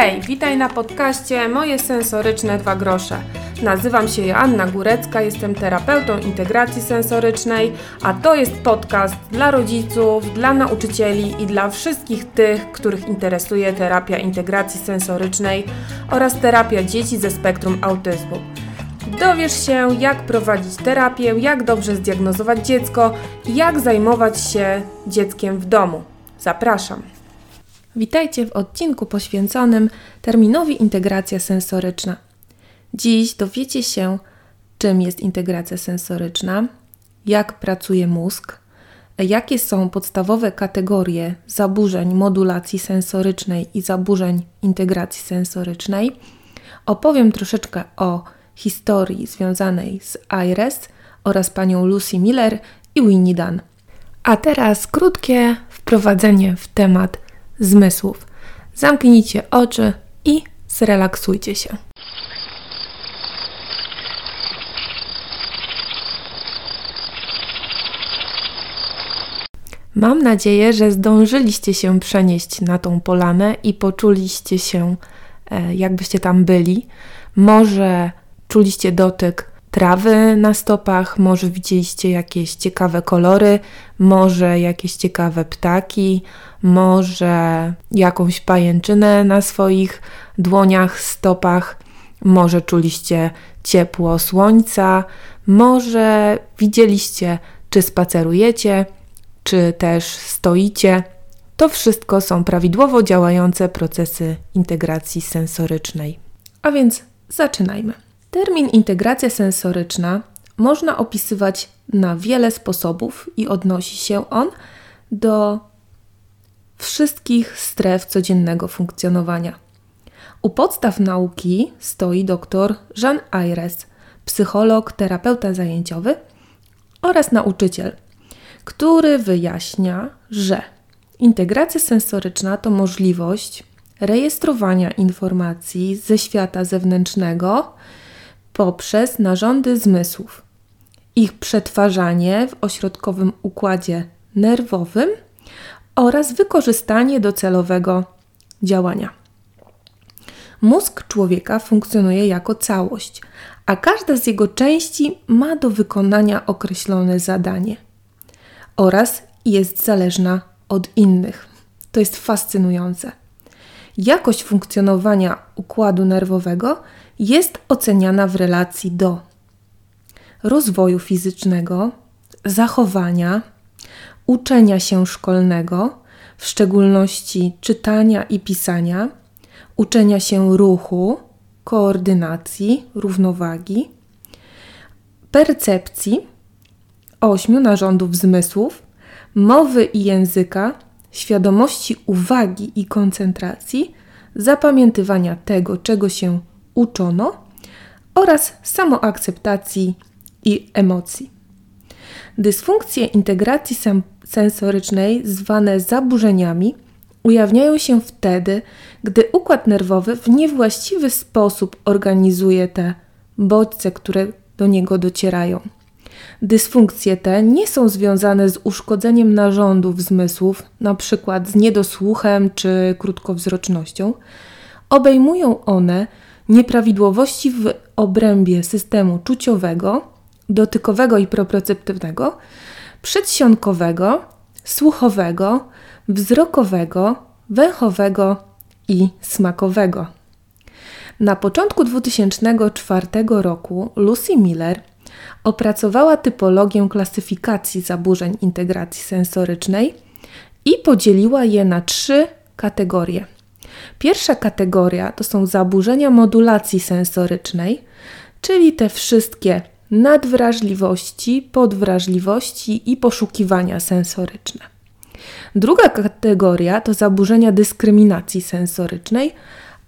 Hej, witaj na podcaście Moje sensoryczne dwa grosze. Nazywam się Joanna Górecka, jestem terapeutą integracji sensorycznej, a to jest podcast dla rodziców, dla nauczycieli i dla wszystkich tych, których interesuje terapia integracji sensorycznej oraz terapia dzieci ze spektrum autyzmu. Dowiesz się, jak prowadzić terapię, jak dobrze zdiagnozować dziecko jak zajmować się dzieckiem w domu. Zapraszam. Witajcie w odcinku poświęconym terminowi integracja sensoryczna. Dziś dowiecie się, czym jest integracja sensoryczna, jak pracuje mózg, jakie są podstawowe kategorie zaburzeń modulacji sensorycznej i zaburzeń integracji sensorycznej. Opowiem troszeczkę o historii związanej z IRES oraz panią Lucy Miller i Winnie Dunn. A teraz krótkie wprowadzenie w temat zmysłów. Zamknijcie oczy i zrelaksujcie się. Mam nadzieję, że zdążyliście się przenieść na tą polanę i poczuliście się, e, jakbyście tam byli. Może czuliście dotyk trawy na stopach, może widzieliście jakieś ciekawe kolory, może jakieś ciekawe ptaki, może jakąś pajęczynę na swoich dłoniach, stopach, może czuliście ciepło słońca, może widzieliście, czy spacerujecie, czy też stoicie. To wszystko są prawidłowo działające procesy integracji sensorycznej. A więc zaczynajmy. Termin integracja sensoryczna można opisywać na wiele sposobów i odnosi się on do wszystkich stref codziennego funkcjonowania. U podstaw nauki stoi dr Jean Ayres, psycholog, terapeuta zajęciowy oraz nauczyciel, który wyjaśnia, że integracja sensoryczna to możliwość rejestrowania informacji ze świata zewnętrznego poprzez narządy zmysłów, ich przetwarzanie w ośrodkowym układzie nerwowym oraz wykorzystanie do celowego działania. Mózg człowieka funkcjonuje jako całość, a każda z jego części ma do wykonania określone zadanie oraz jest zależna od innych. To jest fascynujące. Jakość funkcjonowania układu nerwowego jest oceniana w relacji do rozwoju fizycznego, zachowania, uczenia się szkolnego, w szczególności czytania i pisania, uczenia się ruchu, koordynacji, równowagi, percepcji, ośmiu narządów zmysłów, mowy i języka, świadomości uwagi i koncentracji, zapamiętywania tego, czego się uczono oraz samoakceptacji i emocji. Dysfunkcje integracji sensorycznej, zwane zaburzeniami, ujawniają się wtedy, gdy układ nerwowy w niewłaściwy sposób organizuje te bodźce, które do niego docierają. Dysfunkcje te nie są związane z uszkodzeniem narządów zmysłów, np. z niedosłuchem czy krótkowzrocznością. Obejmują one nieprawidłowości w obrębie systemu czuciowego, dotykowego i proprioceptywnego, przedsionkowego, słuchowego, wzrokowego, węchowego i smakowego. Na początku 2004 roku Lucy Miller opracowała typologię klasyfikacji zaburzeń integracji sensorycznej i podzieliła je na trzy kategorie. Pierwsza kategoria to są zaburzenia modulacji sensorycznej, czyli te wszystkie nadwrażliwości, podwrażliwości i poszukiwania sensoryczne. Druga kategoria to zaburzenia dyskryminacji sensorycznej,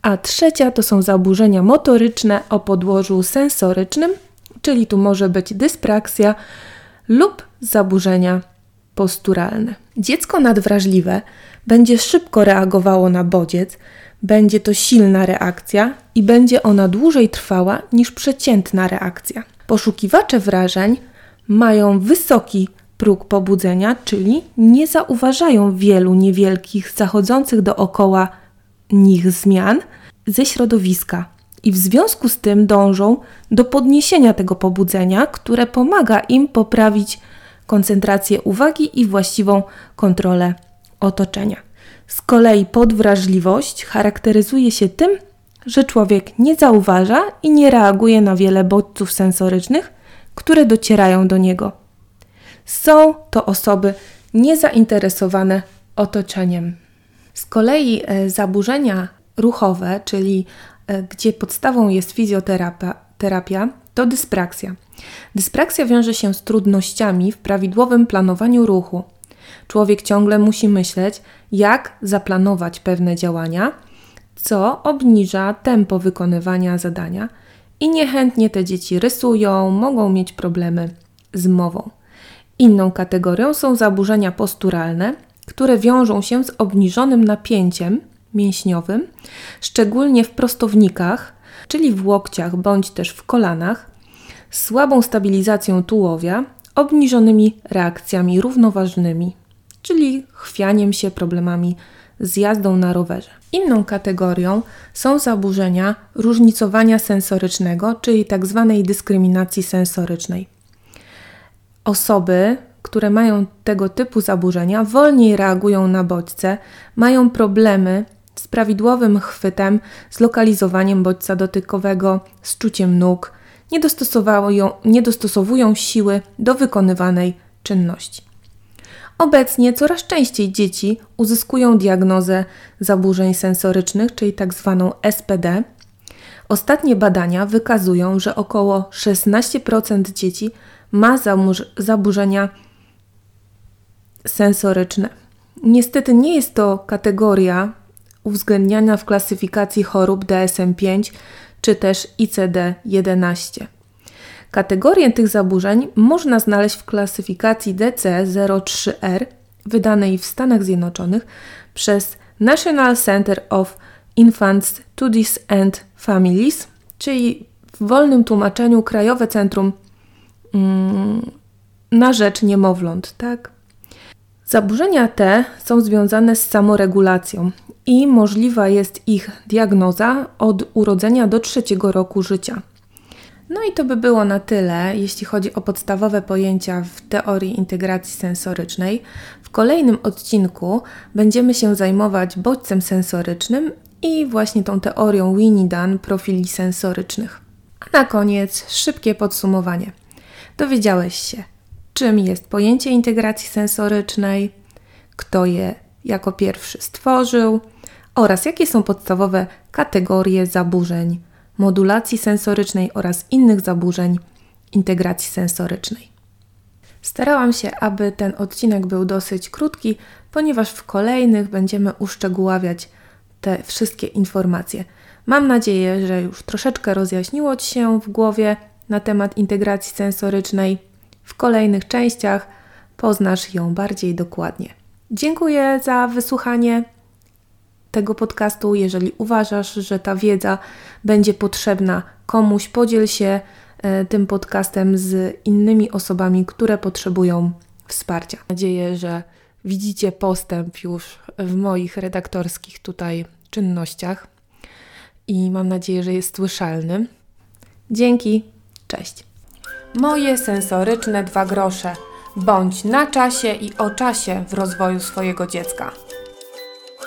a trzecia to są zaburzenia motoryczne o podłożu sensorycznym, czyli tu może być dyspraksja lub zaburzenia posturalne. Dziecko nadwrażliwe będzie szybko reagowało na bodziec, będzie to silna reakcja i będzie ona dłużej trwała niż przeciętna reakcja. Poszukiwacze wrażeń mają wysoki próg pobudzenia, czyli nie zauważają wielu niewielkich zachodzących dookoła nich zmian, ze środowiska i w związku z tym dążą do podniesienia tego pobudzenia, które pomaga im poprawić koncentrację uwagi i właściwą kontrolę otoczenia. Z kolei podwrażliwość charakteryzuje się tym, że człowiek nie zauważa i nie reaguje na wiele bodźców sensorycznych, które docierają do niego. Są to osoby niezainteresowane otoczeniem. Z kolei e, zaburzenia ruchowe, czyli gdzie podstawą jest fizjoterapia, terapia, to dyspraksja. Dyspraksja wiąże się z trudnościami w prawidłowym planowaniu ruchu. Człowiek ciągle musi myśleć, jak zaplanować pewne działania, co obniża tempo wykonywania zadania i niechętnie te dzieci rysują, mogą mieć problemy z mową. Inną kategorią są zaburzenia posturalne, które wiążą się z obniżonym napięciem mięśniowym, szczególnie w prostownikach, czyli w łokciach bądź też w kolanach, słabą stabilizacją tułowia, obniżonymi reakcjami równoważnymi, czyli chwianiem się, problemami z jazdą na rowerze. Inną kategorią są zaburzenia różnicowania sensorycznego, czyli tzw. Tak dyskryminacji sensorycznej. Osoby, które mają tego typu zaburzenia, wolniej reagują na bodźce, mają problemy prawidłowym chwytem, z lokalizowaniem bodźca dotykowego, z czuciem nóg, nie dostosowują, nie dostosowują siły do wykonywanej czynności. Obecnie coraz częściej dzieci uzyskują diagnozę zaburzeń sensorycznych, czyli tzw. Tak SPD. Ostatnie badania wykazują, że około 16% dzieci ma zaburzenia sensoryczne. Niestety nie jest to kategoria uwzględniana w klasyfikacji chorób DSM-5 czy też ICD-11. Kategorię tych zaburzeń można znaleźć w klasyfikacji DC-03R wydanej w Stanach Zjednoczonych przez National Center of Infant Studies and Families, czyli w wolnym tłumaczeniu Krajowe Centrum mm, na rzecz niemowląt, tak? Zaburzenia te są związane z samoregulacją i możliwa jest ich diagnoza od urodzenia do trzeciego roku życia. No i to by było na tyle, jeśli chodzi o podstawowe pojęcia w teorii integracji sensorycznej. W kolejnym odcinku będziemy się zajmować bodźcem sensorycznym i właśnie tą teorią Winnie-Dan profili sensorycznych. A na koniec szybkie podsumowanie. Dowiedziałeś się, czym jest pojęcie integracji sensorycznej, kto je jako pierwszy stworzył oraz jakie są podstawowe kategorie zaburzeń modulacji sensorycznej oraz innych zaburzeń integracji sensorycznej. Starałam się, aby ten odcinek był dosyć krótki, ponieważ w kolejnych będziemy uszczegóławiać te wszystkie informacje. Mam nadzieję, że już troszeczkę rozjaśniło Ci się w głowie na temat integracji sensorycznej. W kolejnych częściach poznasz ją bardziej dokładnie. Dziękuję za wysłuchanie tego podcastu. Jeżeli uważasz, że ta wiedza będzie potrzebna komuś, podziel się e, tym podcastem z innymi osobami, które potrzebują wsparcia. Mam nadzieję, że widzicie postęp już w moich redaktorskich tutaj czynnościach i mam nadzieję, że jest słyszalny. Dzięki, cześć. Moje sensoryczne dwa grosze. Bądź na czasie i o czasie w rozwoju swojego dziecka.